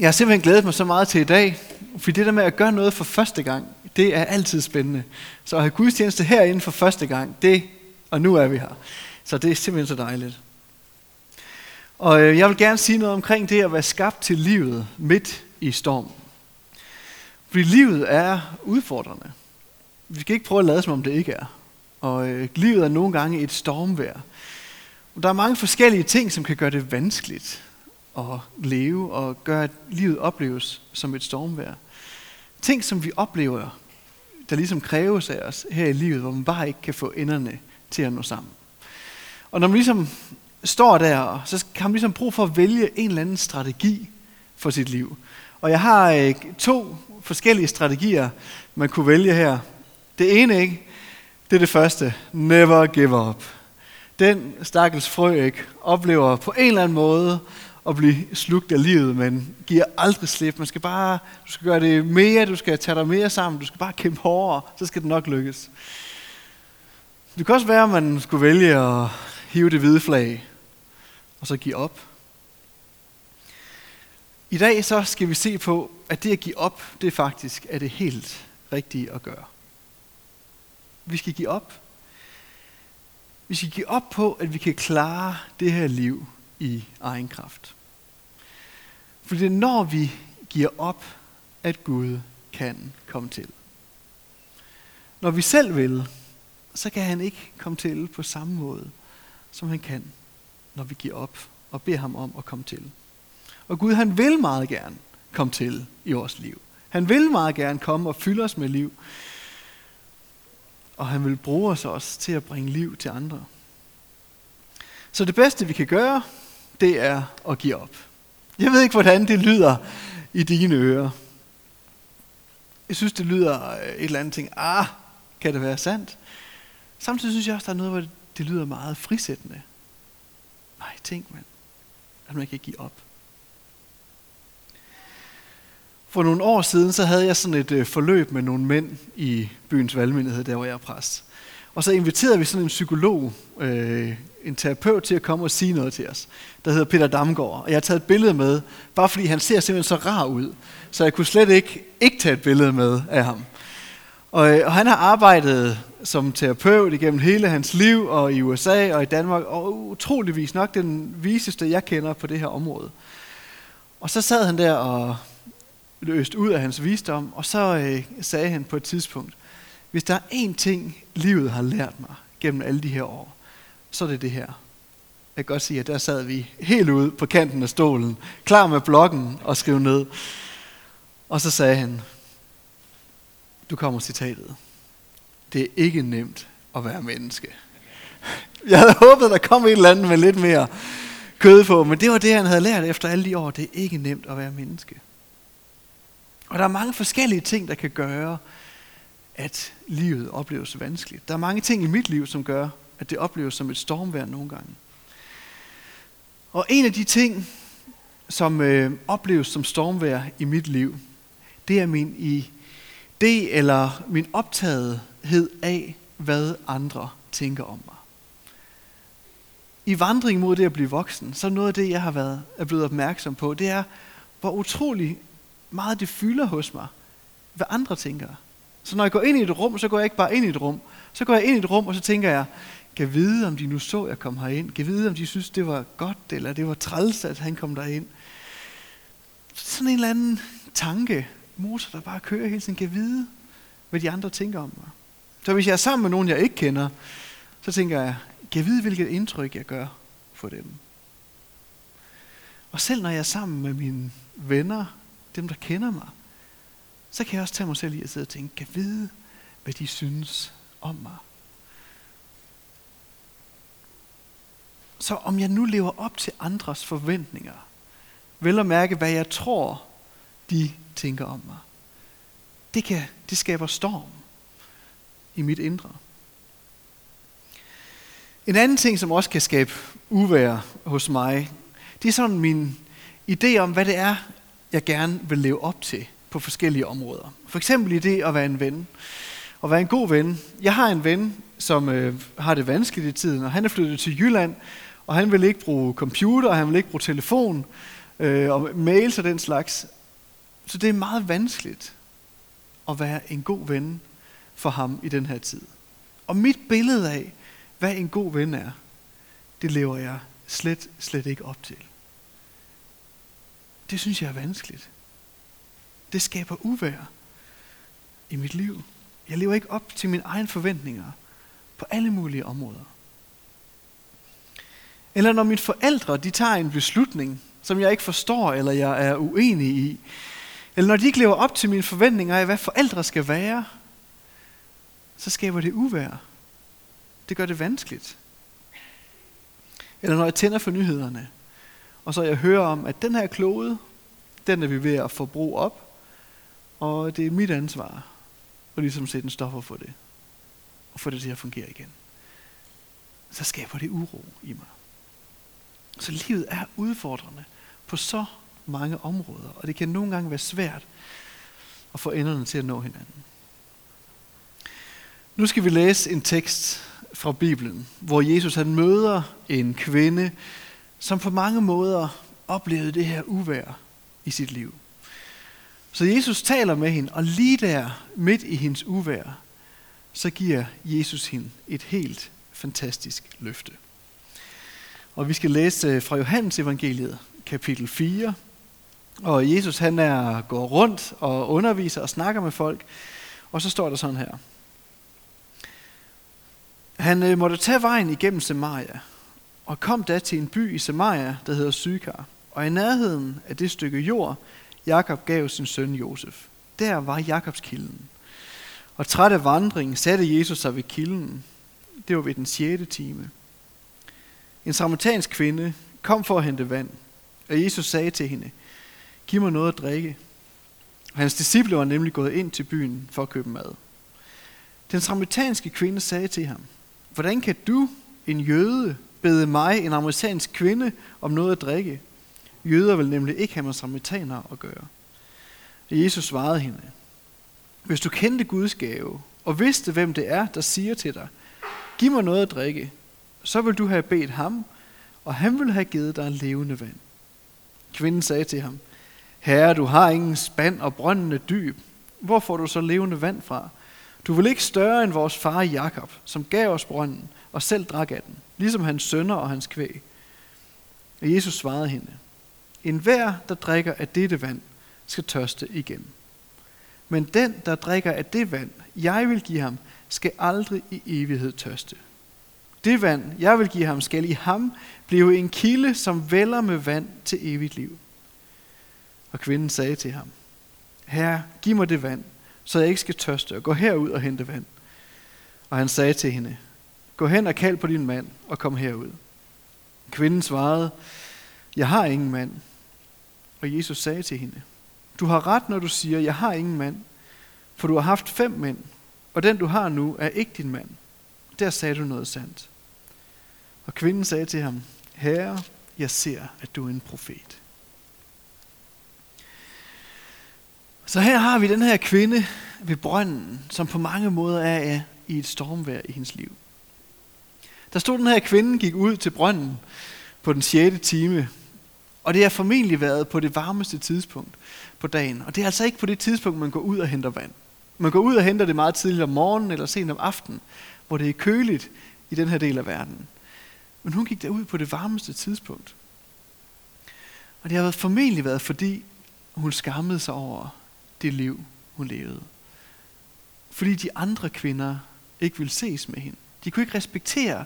Jeg har simpelthen glædet mig så meget til i dag, for det der med at gøre noget for første gang, det er altid spændende. Så at have gudstjeneste herinde for første gang, det, og nu er vi her. Så det er simpelthen så dejligt. Og øh, jeg vil gerne sige noget omkring det at være skabt til livet midt i stormen. Fordi livet er udfordrende. Vi skal ikke prøve at lade som om det ikke er. Og øh, livet er nogle gange et stormvejr. Og der er mange forskellige ting, som kan gøre det vanskeligt at leve og gøre, at livet opleves som et stormvejr. Ting, som vi oplever, der ligesom kræves af os her i livet, hvor man bare ikke kan få enderne til at nå sammen. Og når man ligesom står der, så kan man ligesom brug for at vælge en eller anden strategi for sit liv. Og jeg har øh, to forskellige strategier, man kunne vælge her. Det ene, ikke? Det er det første. Never give up. Den stakkels frø, ikke? Oplever på en eller anden måde at blive slugt af livet, men giver aldrig slip. Man skal bare, du skal gøre det mere, du skal tage dig mere sammen, du skal bare kæmpe hårdere, så skal det nok lykkes. Det kan også være, at man skulle vælge at hive det hvide flag, og så give op. I dag så skal vi se på, at det at give op, det faktisk er det helt rigtige at gøre. Vi skal give op. Vi skal give op på, at vi kan klare det her liv i egen kraft. For det er når vi giver op, at Gud kan komme til. Når vi selv vil, så kan han ikke komme til på samme måde, som han kan, når vi giver op og beder ham om at komme til. Og Gud han vil meget gerne komme til i vores liv. Han vil meget gerne komme og fylde os med liv. Og han vil bruge os også til at bringe liv til andre. Så det bedste vi kan gøre, det er at give op. Jeg ved ikke, hvordan det lyder i dine ører. Jeg synes, det lyder øh, et eller andet ting. Ah, kan det være sandt? Samtidig synes jeg også, der er noget, hvor det lyder meget frisættende. Nej, tænk man, at man kan give op. For nogle år siden, så havde jeg sådan et øh, forløb med nogle mænd i byens valgmyndighed, der hvor jeg er præst. Og så inviterede vi sådan en psykolog, øh, en terapeut til at komme og sige noget til os, der hedder Peter Damgaard. Og jeg har taget et billede med, bare fordi han ser simpelthen så rar ud, så jeg kunne slet ikke ikke tage et billede med af ham. Og, øh, og han har arbejdet som terapeut igennem hele hans liv, og i USA og i Danmark, og utroligvis nok den viseste, jeg kender på det her område. Og så sad han der og løst ud af hans visdom, og så øh, sagde han på et tidspunkt, hvis der er én ting, livet har lært mig gennem alle de her år, så er det det her. Jeg kan godt sige, at der sad vi helt ude på kanten af stolen, klar med blokken og skrev ned. Og så sagde han, du kommer citatet. Det er ikke nemt at være menneske. Jeg havde håbet, der kom et eller andet med lidt mere kød på, men det var det, han havde lært efter alle de år. Det er ikke nemt at være menneske. Og der er mange forskellige ting, der kan gøre, at livet opleves vanskeligt. Der er mange ting i mit liv, som gør, at det opleves som et stormvær nogle gange. Og en af de ting, som øh, opleves som stormvær i mit liv, det er min idé eller min optagethed af, hvad andre tænker om mig. I vandring mod det at blive voksen, så noget af det, jeg har været er blevet opmærksom på, det er, hvor utrolig meget det fylder hos mig, hvad andre tænker. Så når jeg går ind i et rum, så går jeg ikke bare ind i et rum. Så går jeg ind i et rum, og så tænker jeg, kan vide, om de nu så, jeg kom herind. Kan vide, om de synes, det var godt, eller det var træls, at han kom derind. Sådan en eller anden tanke, motor, der bare kører hele tiden, kan vide, hvad de andre tænker om mig. Så hvis jeg er sammen med nogen, jeg ikke kender, så tænker jeg, kan vide, hvilket indtryk jeg gør for dem. Og selv når jeg er sammen med mine venner, dem der kender mig, så kan jeg også tage mig selv i at sidde og tænke, kan vide, hvad de synes om mig. Så om jeg nu lever op til andres forventninger, vel at mærke, hvad jeg tror, de tænker om mig, det, kan, det skaber storm i mit indre. En anden ting, som også kan skabe uvær hos mig, det er sådan min idé om, hvad det er, jeg gerne vil leve op til på forskellige områder. For eksempel i det at være en ven. Og være en god ven. Jeg har en ven, som øh, har det vanskeligt i tiden, og han er flyttet til Jylland, og han vil ikke bruge computer, og han vil ikke bruge telefon. øh, og mails og den slags. Så det er meget vanskeligt at være en god ven for ham i den her tid. Og mit billede af, hvad en god ven er, det lever jeg slet, slet ikke op til. Det synes jeg er vanskeligt. Det skaber uvær i mit liv. Jeg lever ikke op til mine egne forventninger på alle mulige områder. Eller når mine forældre de tager en beslutning, som jeg ikke forstår eller jeg er uenig i. Eller når de ikke lever op til mine forventninger af, hvad forældre skal være, så skaber det uvær. Det gør det vanskeligt. Eller når jeg tænder for nyhederne, og så jeg hører om, at den her klode, den er vi ved at få brug op, og det er mit ansvar at ligesom sætte en stopper for det, og få det til at fungere igen. Så skaber det uro i mig. Så livet er udfordrende på så mange områder, og det kan nogle gange være svært at få enderne til at nå hinanden. Nu skal vi læse en tekst fra Bibelen, hvor Jesus han møder en kvinde, som på mange måder oplevede det her uvær i sit liv. Så Jesus taler med hende, og lige der, midt i hendes uvær, så giver Jesus hende et helt fantastisk løfte. Og vi skal læse øh, fra Johannes evangeliet, kapitel 4. Og Jesus han er går rundt og underviser og snakker med folk. Og så står der sådan her. Han øh, måtte tage vejen igennem Samaria, og kom da til en by i Samaria, der hedder Sykar. Og i nærheden af det stykke jord, Jakob gav sin søn Josef. Der var Jakobs kilden. Og træt af vandringen satte Jesus sig ved kilden. Det var ved den 6. time. En samaritansk kvinde kom for at hente vand, og Jesus sagde til hende, giv mig noget at drikke. Hans disciple var nemlig gået ind til byen for at købe mad. Den samaritanske kvinde sagde til ham, hvordan kan du, en jøde, bede mig, en amerikansk kvinde, om noget at drikke? Jøder vil nemlig ikke have med samaritanere at gøre. Jesus svarede hende, hvis du kendte Guds gave, og vidste, hvem det er, der siger til dig, giv mig noget at drikke, så vil du have bedt ham, og han vil have givet dig levende vand. Kvinden sagde til ham, Herre, du har ingen spand og brøndende dyb. Hvor får du så levende vand fra? Du vil ikke større end vores far Jakob, som gav os brønden og selv drak af den, ligesom hans sønner og hans kvæg. Og Jesus svarede hende, En hver, der drikker af dette vand, skal tørste igen. Men den, der drikker af det vand, jeg vil give ham, skal aldrig i evighed tørste. Det vand, jeg vil give ham, skal i ham blive en kilde, som vælger med vand til evigt liv. Og kvinden sagde til ham, Herre, giv mig det vand, så jeg ikke skal tørste, og gå herud og hente vand. Og han sagde til hende, gå hen og kald på din mand, og kom herud. Kvinden svarede, jeg har ingen mand. Og Jesus sagde til hende, du har ret, når du siger, jeg har ingen mand, for du har haft fem mænd, og den du har nu er ikke din mand. Der sagde du noget sandt. Og kvinden sagde til ham, Herre, jeg ser, at du er en profet. Så her har vi den her kvinde ved brønden, som på mange måder er i et stormvær i hendes liv. Der stod den her kvinde, gik ud til brønden på den 6. time, og det har formentlig været på det varmeste tidspunkt på dagen. Og det er altså ikke på det tidspunkt, man går ud og henter vand. Man går ud og henter det meget tidligt om morgenen eller sent om aftenen, hvor det er køligt i den her del af verden. Men hun gik derud på det varmeste tidspunkt. Og det har formentlig været, fordi hun skammede sig over det liv, hun levede. Fordi de andre kvinder ikke ville ses med hende. De kunne ikke respektere,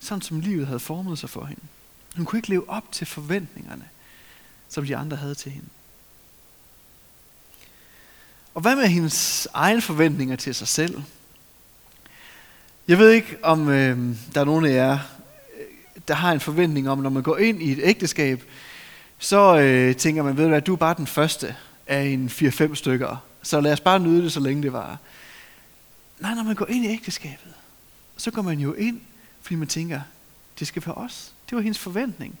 sådan som livet havde formet sig for hende. Hun kunne ikke leve op til forventningerne, som de andre havde til hende. Og hvad med hendes egne forventninger til sig selv? Jeg ved ikke, om øh, der er nogen af jer, der har en forventning om, når man går ind i et ægteskab, så øh, tænker man, ved du hvad, du er bare den første af en 4-5 stykker, så lad os bare nyde det, så længe det var. Nej, når man går ind i ægteskabet, så går man jo ind, fordi man tænker, det skal være os. Det var hendes forventning.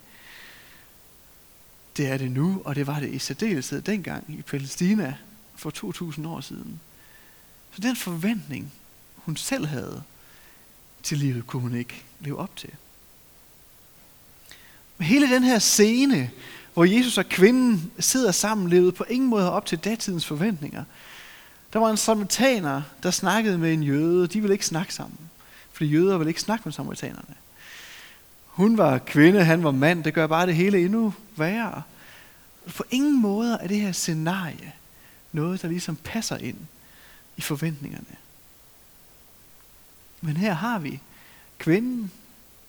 Det er det nu, og det var det i særdeleshed dengang i Palæstina for 2000 år siden. Så den forventning, hun selv havde til livet, kunne hun ikke leve op til. Hele den her scene, hvor Jesus og kvinden sidder sammen, levede på ingen måde op til datidens forventninger. Der var en samaritaner, der snakkede med en jøde, de ville ikke snakke sammen, fordi jøder ville ikke snakke med samaritanerne. Hun var kvinde, han var mand, det gør bare det hele endnu værre. På ingen måde er det her scenarie noget, der ligesom passer ind i forventningerne. Men her har vi kvinden,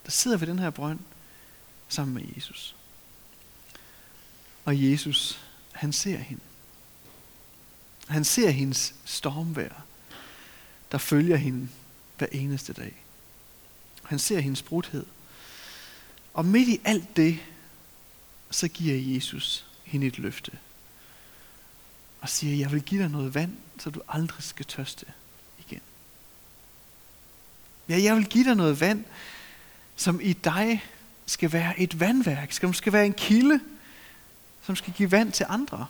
der sidder ved den her brønd sammen med Jesus. Og Jesus, han ser hende. Han ser hendes stormvær, der følger hende hver eneste dag. Han ser hendes brudhed. Og midt i alt det, så giver Jesus hende et løfte. Og siger, jeg vil give dig noget vand, så du aldrig skal tørste igen. Ja, jeg vil give dig noget vand, som i dig skal være et vandværk, som skal være en kilde, som skal give vand til andre.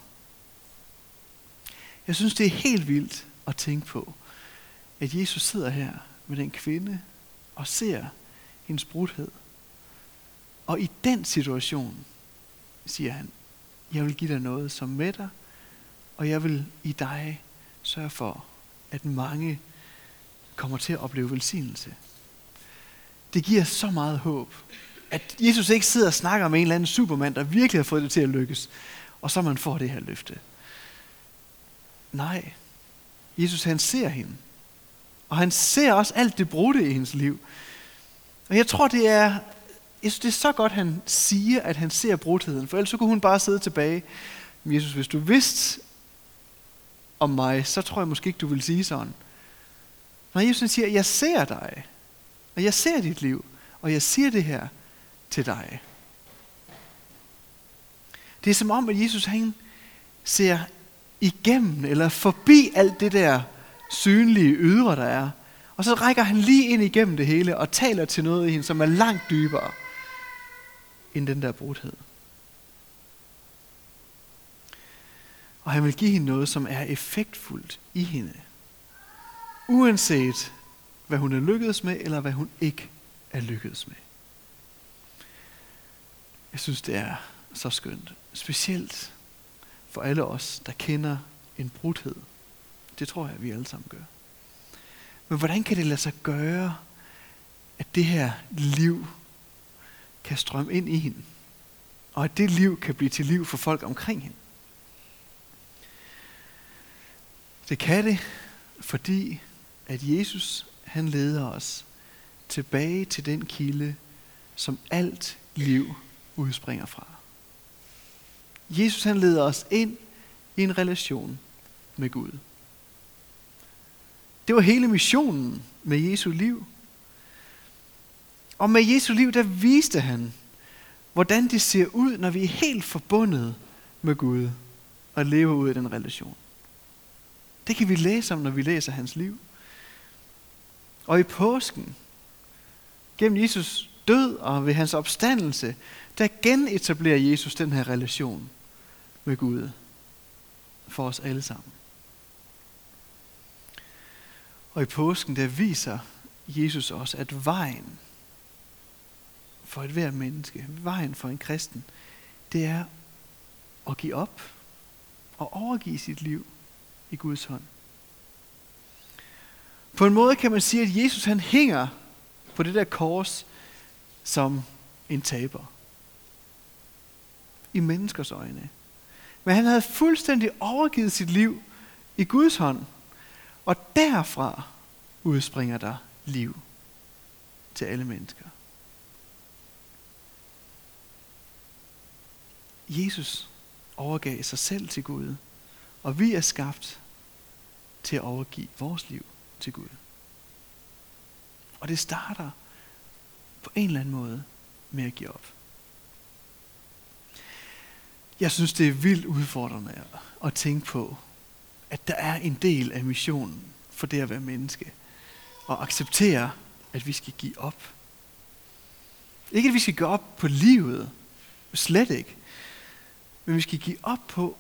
Jeg synes, det er helt vildt at tænke på, at Jesus sidder her med den kvinde og ser hendes brudhed. Og i den situation siger han, jeg vil give dig noget som mætter, og jeg vil i dig sørge for, at mange kommer til at opleve velsignelse. Det giver så meget håb, at Jesus ikke sidder og snakker med en eller anden supermand, der virkelig har fået det til at lykkes, og så man får det her løfte. Nej, Jesus han ser hende. Og han ser også alt det brudte i hendes liv. Og jeg tror, det er, jeg synes, det er så godt, han siger, at han ser brudheden. For ellers så kunne hun bare sidde tilbage. Men Jesus, hvis du vidste om mig, så tror jeg måske ikke, du vil sige sådan. Men Jesus siger, jeg ser dig, og jeg ser dit liv, og jeg siger det her til dig. Det er som om, at Jesus han ser igennem eller forbi alt det der synlige ydre, der er. Og så rækker han lige ind igennem det hele og taler til noget i hende, som er langt dybere end den der brudhed. Og han vil give hende noget, som er effektfuldt i hende. Uanset hvad hun er lykkedes med, eller hvad hun ikke er lykkedes med. Jeg synes, det er så skønt. Specielt for alle os, der kender en brudhed. Det tror jeg, vi alle sammen gør. Men hvordan kan det lade sig gøre, at det her liv kan strømme ind i hende? Og at det liv kan blive til liv for folk omkring hende? Det kan det, fordi at Jesus han leder os tilbage til den kilde, som alt liv udspringer fra. Jesus han leder os ind i en relation med Gud. Det var hele missionen med Jesu liv. Og med Jesu liv, der viste han, hvordan det ser ud, når vi er helt forbundet med Gud og lever ud af den relation. Det kan vi læse om, når vi læser hans liv. Og i påsken, gennem Jesus død og ved hans opstandelse, der genetablerer Jesus den her relation med Gud for os alle sammen. Og i påsken, der viser Jesus os, at vejen for et hvert menneske, vejen for en kristen, det er at give op og overgive sit liv i Guds hånd. På en måde kan man sige, at Jesus han hænger på det der kors som en taber. I menneskers øjne. Men han havde fuldstændig overgivet sit liv i Guds hånd. Og derfra udspringer der liv til alle mennesker. Jesus overgav sig selv til Gud, og vi er skabt til at overgive vores liv til Gud. Og det starter en eller anden måde med at give op. Jeg synes, det er vildt udfordrende at tænke på, at der er en del af missionen for det at være menneske. Og acceptere, at vi skal give op. Ikke at vi skal give op på livet. Slet ikke. Men vi skal give op på,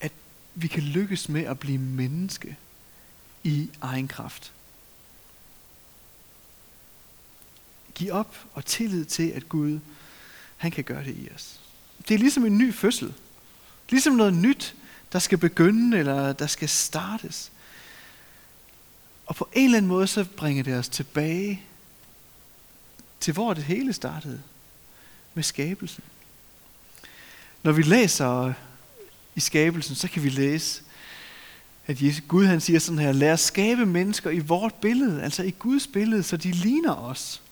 at vi kan lykkes med at blive menneske i egen kraft. Give op og tillid til, at Gud, han kan gøre det i os. Det er ligesom en ny fødsel. Ligesom noget nyt, der skal begynde, eller der skal startes. Og på en eller anden måde, så bringer det os tilbage til hvor det hele startede. Med skabelsen. Når vi læser i skabelsen, så kan vi læse, at Jesus, Gud han siger sådan her, lad os skabe mennesker i vort billede, altså i Guds billede, så de ligner os.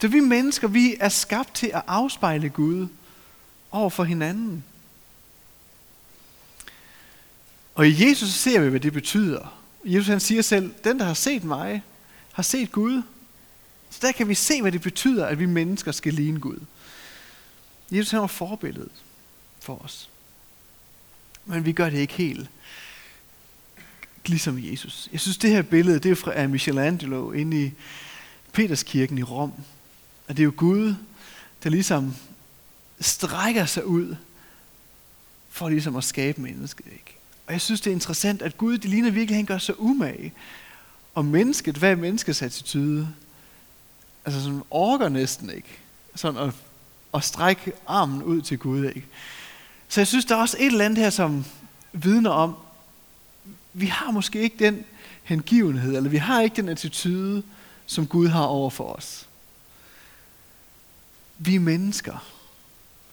Så vi mennesker, vi er skabt til at afspejle Gud over for hinanden. Og i Jesus ser vi, hvad det betyder. Jesus han siger selv, den der har set mig, har set Gud. Så der kan vi se, hvad det betyder, at vi mennesker skal ligne Gud. Jesus han var forbilledet for os. Men vi gør det ikke helt ligesom Jesus. Jeg synes, det her billede, det er fra Michelangelo inde i Peterskirken i Rom. Og det er jo Gud, der ligesom strækker sig ud for ligesom at skabe mennesket. Ikke? Og jeg synes, det er interessant, at Gud, det ligner virkelig, at han gør sig umage. Og mennesket, hvad er menneskets attitude? Altså sådan orker næsten ikke. Sådan at, at strække armen ud til Gud. Ikke? Så jeg synes, der er også et eller andet her, som vidner om, vi har måske ikke den hengivenhed, eller vi har ikke den attitude, som Gud har over for os. Vi er mennesker,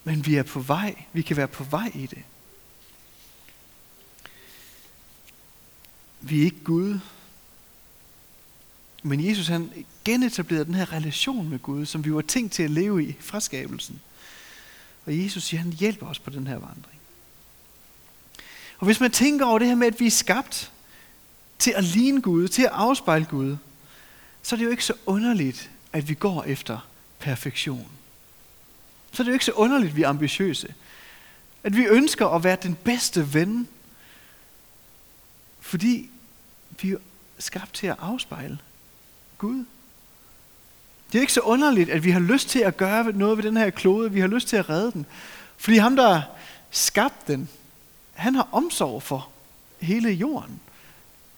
men vi er på vej. Vi kan være på vej i det. Vi er ikke Gud. Men Jesus han genetablerede den her relation med Gud, som vi var tænkt til at leve i fra skabelsen. Og Jesus siger, han hjælper os på den her vandring. Og hvis man tænker over det her med, at vi er skabt til at ligne Gud, til at afspejle Gud, så er det jo ikke så underligt, at vi går efter perfektion. Så er det jo ikke så underligt, at vi er ambitiøse. At vi ønsker at være den bedste ven, fordi vi er skabt til at afspejle Gud. Det er ikke så underligt, at vi har lyst til at gøre noget ved den her klode. Vi har lyst til at redde den. Fordi ham, der skabte den, han har omsorg for hele jorden.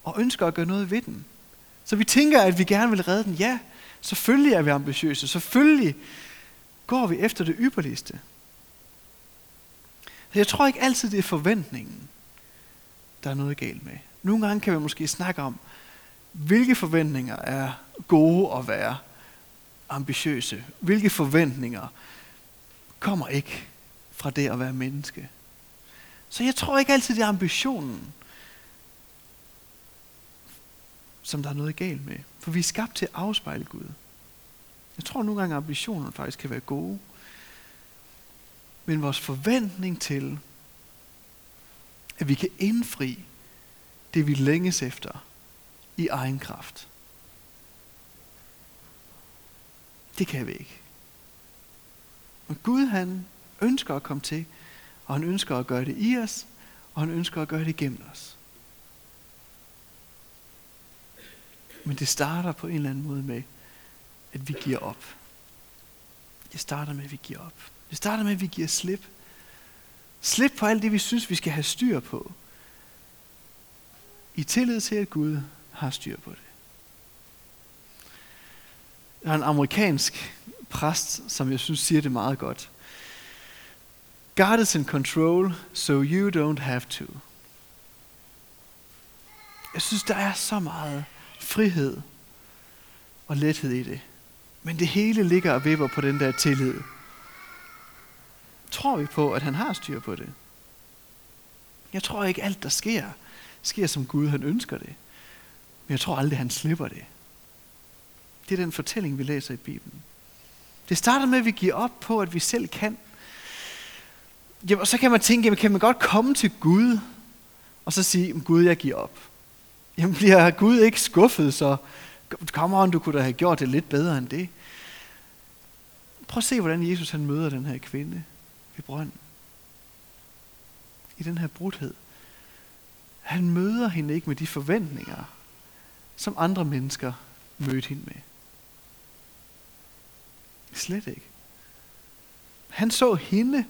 Og ønsker at gøre noget ved den. Så vi tænker, at vi gerne vil redde den. Ja, selvfølgelig er vi ambitiøse. Selvfølgelig går vi efter det ypperligste. Så jeg tror ikke altid, det er forventningen, der er noget galt med. Nogle gange kan vi måske snakke om, hvilke forventninger er gode at være ambitiøse? Hvilke forventninger kommer ikke fra det at være menneske? Så jeg tror ikke altid, det er ambitionen, som der er noget galt med. For vi er skabt til at afspejle Gud. Jeg tror nogle gange, at ambitionerne faktisk kan være gode. Men vores forventning til, at vi kan indfri det, vi længes efter i egen kraft, det kan vi ikke. Men Gud han ønsker at komme til, og han ønsker at gøre det i os, og han ønsker at gøre det igennem os. Men det starter på en eller anden måde med, at vi giver op. Det starter med, at vi giver op. Det starter med, at vi giver slip. Slip på alt det, vi synes, vi skal have styr på. I tillid til, at Gud har styr på det. Der er en amerikansk præst, som jeg synes siger det meget godt. God is in control, so you don't have to. Jeg synes, der er så meget frihed og lethed i det. Men det hele ligger og vipper på den der tillid. Tror vi på, at han har styr på det? Jeg tror ikke alt, der sker, sker som Gud han ønsker det. Men jeg tror aldrig, han slipper det. Det er den fortælling, vi læser i Bibelen. Det starter med, at vi giver op på, at vi selv kan. Jamen, og så kan man tænke, jamen, kan man godt komme til Gud, og så sige, Gud, jeg giver op. Jamen bliver Gud ikke skuffet, så kommer on, du kunne da have gjort det lidt bedre end det. Prøv at se, hvordan Jesus han møder den her kvinde ved brønden. I den her brudhed. Han møder hende ikke med de forventninger, som andre mennesker mødte hende med. Slet ikke. Han så hende.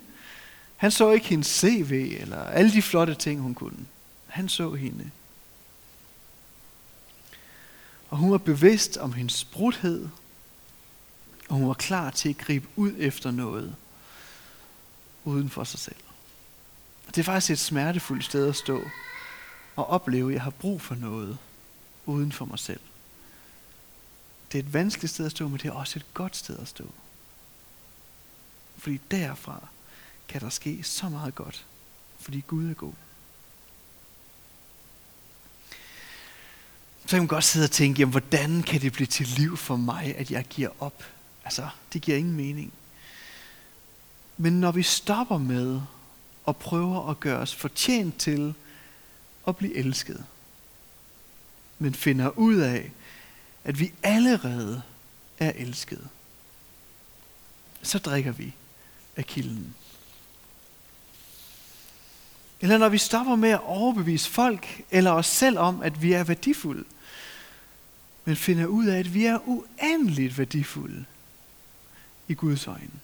Han så ikke hendes CV eller alle de flotte ting, hun kunne. Han så hende. Og hun var bevidst om hendes brudhed, og hun var klar til at gribe ud efter noget. uden for sig selv. Det er faktisk et smertefuldt sted at stå og opleve, at jeg har brug for noget uden for mig selv. Det er et vanskeligt sted at stå, men det er også et godt sted at stå. Fordi derfra kan der ske så meget godt, fordi Gud er god. Så kan man godt sidde og tænke, jamen, hvordan kan det blive til liv for mig, at jeg giver op? Altså, det giver ingen mening. Men når vi stopper med og prøver at gøre os fortjent til at blive elsket, men finder ud af, at vi allerede er elsket, så drikker vi af kilden. Eller når vi stopper med at overbevise folk eller os selv om, at vi er værdifulde, men finder ud af, at vi er uendeligt værdifulde i Guds øjne.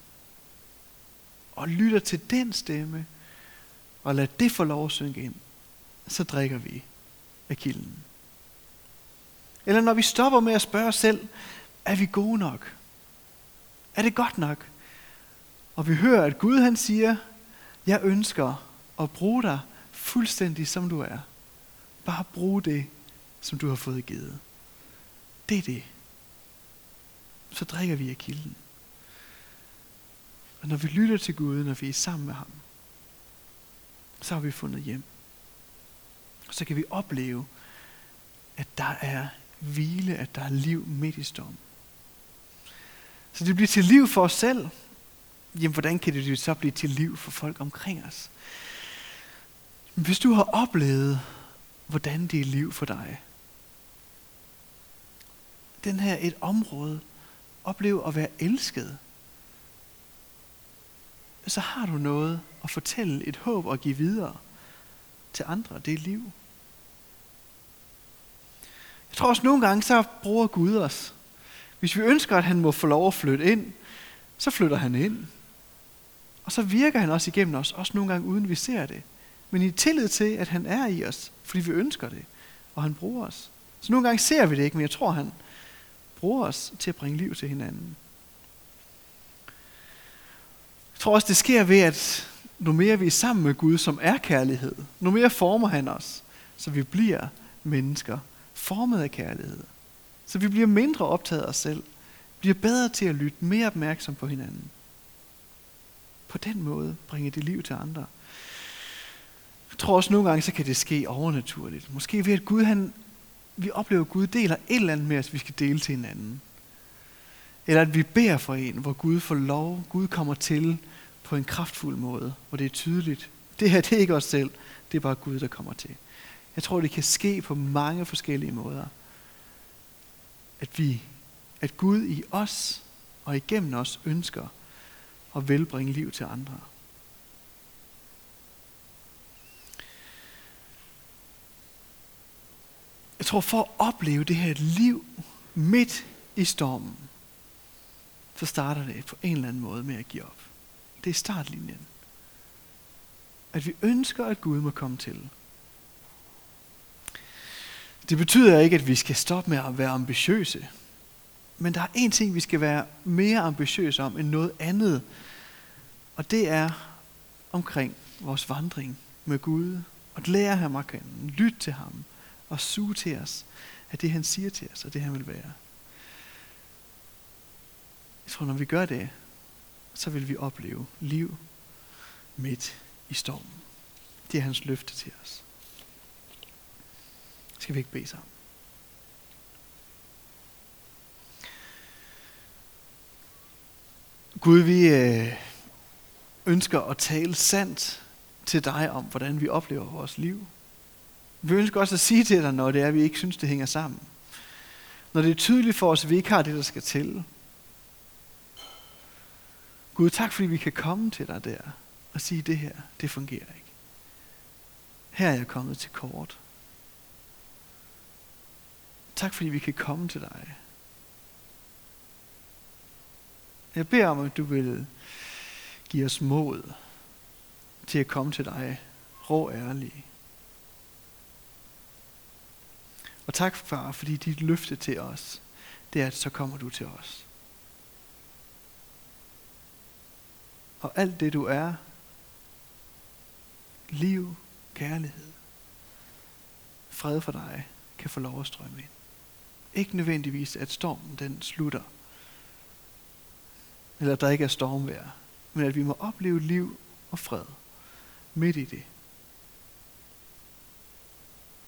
Og lytter til den stemme, og lader det få lov at synge ind, så drikker vi af kilden. Eller når vi stopper med at spørge os selv, er vi gode nok? Er det godt nok? Og vi hører, at Gud han siger, jeg ønsker at bruge dig fuldstændig som du er. Bare brug det, som du har fået givet. Det er det. Så drikker vi af kilden. Og når vi lytter til Gud, når vi er sammen med ham, så har vi fundet hjem. Og så kan vi opleve, at der er hvile, at der er liv midt i stormen. Så det bliver til liv for os selv. Jamen, hvordan kan det så blive til liv for folk omkring os? Hvis du har oplevet, hvordan det er liv for dig, den her et område, opleve at være elsket, så har du noget at fortælle, et håb at give videre til andre. Det er liv. Jeg tror også nogle gange, så bruger Gud os. Hvis vi ønsker, at han må få lov at flytte ind, så flytter han ind. Og så virker han også igennem os, også nogle gange uden vi ser det. Men i tillid til, at han er i os, fordi vi ønsker det, og han bruger os. Så nogle gange ser vi det ikke, men jeg tror, han bruger os til at bringe liv til hinanden. Jeg tror også, det sker ved, at nu mere vi er sammen med Gud, som er kærlighed, nu mere former han os, så vi bliver mennesker, formet af kærlighed. Så vi bliver mindre optaget af os selv, bliver bedre til at lytte, mere opmærksom på hinanden. På den måde bringer det liv til andre. Jeg tror også nogle gange, så kan det ske overnaturligt. Måske ved, at Gud, han, vi oplever, at Gud deler et eller andet med os, vi skal dele til hinanden. Eller at vi beder for en, hvor Gud får lov, Gud kommer til på en kraftfuld måde, hvor det er tydeligt. Det her, det er ikke os selv, det er bare Gud, der kommer til. Jeg tror, det kan ske på mange forskellige måder. At vi, at Gud i os og igennem os ønsker at velbringe liv til andre. Tror, for at opleve det her liv midt i stormen, så starter det på en eller anden måde med at give op. Det er startlinjen. At vi ønsker, at Gud må komme til. Det betyder ikke, at vi skal stoppe med at være ambitiøse. Men der er en ting, vi skal være mere ambitiøse om end noget andet. Og det er omkring vores vandring med Gud. At lære ham at kende, lytte til ham og suge til os af det, han siger til os, og det han vil være. Jeg tror, når vi gør det, så vil vi opleve liv midt i stormen. Det er hans løfte til os. Skal vi ikke bede sammen? Gud, vi øh, ønsker at tale sandt til dig om, hvordan vi oplever vores liv. Vi ønsker også at sige til dig, når det er, vi ikke synes, det hænger sammen. Når det er tydeligt for os, at vi ikke har det, der skal til. Gud, tak fordi vi kan komme til dig der og sige, det her, det fungerer ikke. Her er jeg kommet til kort. Tak fordi vi kan komme til dig. Jeg beder om, at du vil give os mod til at komme til dig rå ærlige. Og tak, far, fordi dit løfte til os, det er, at så kommer du til os. Og alt det du er, liv, kærlighed, fred for dig, kan få lov at strømme ind. Ikke nødvendigvis, at stormen den slutter, eller at der ikke er stormvejr, men at vi må opleve liv og fred midt i det.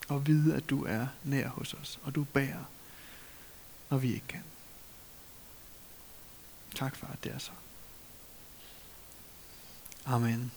Og vide, at du er nær hos os, og du bærer, når vi ikke kan. Tak for, at det er så. Amen.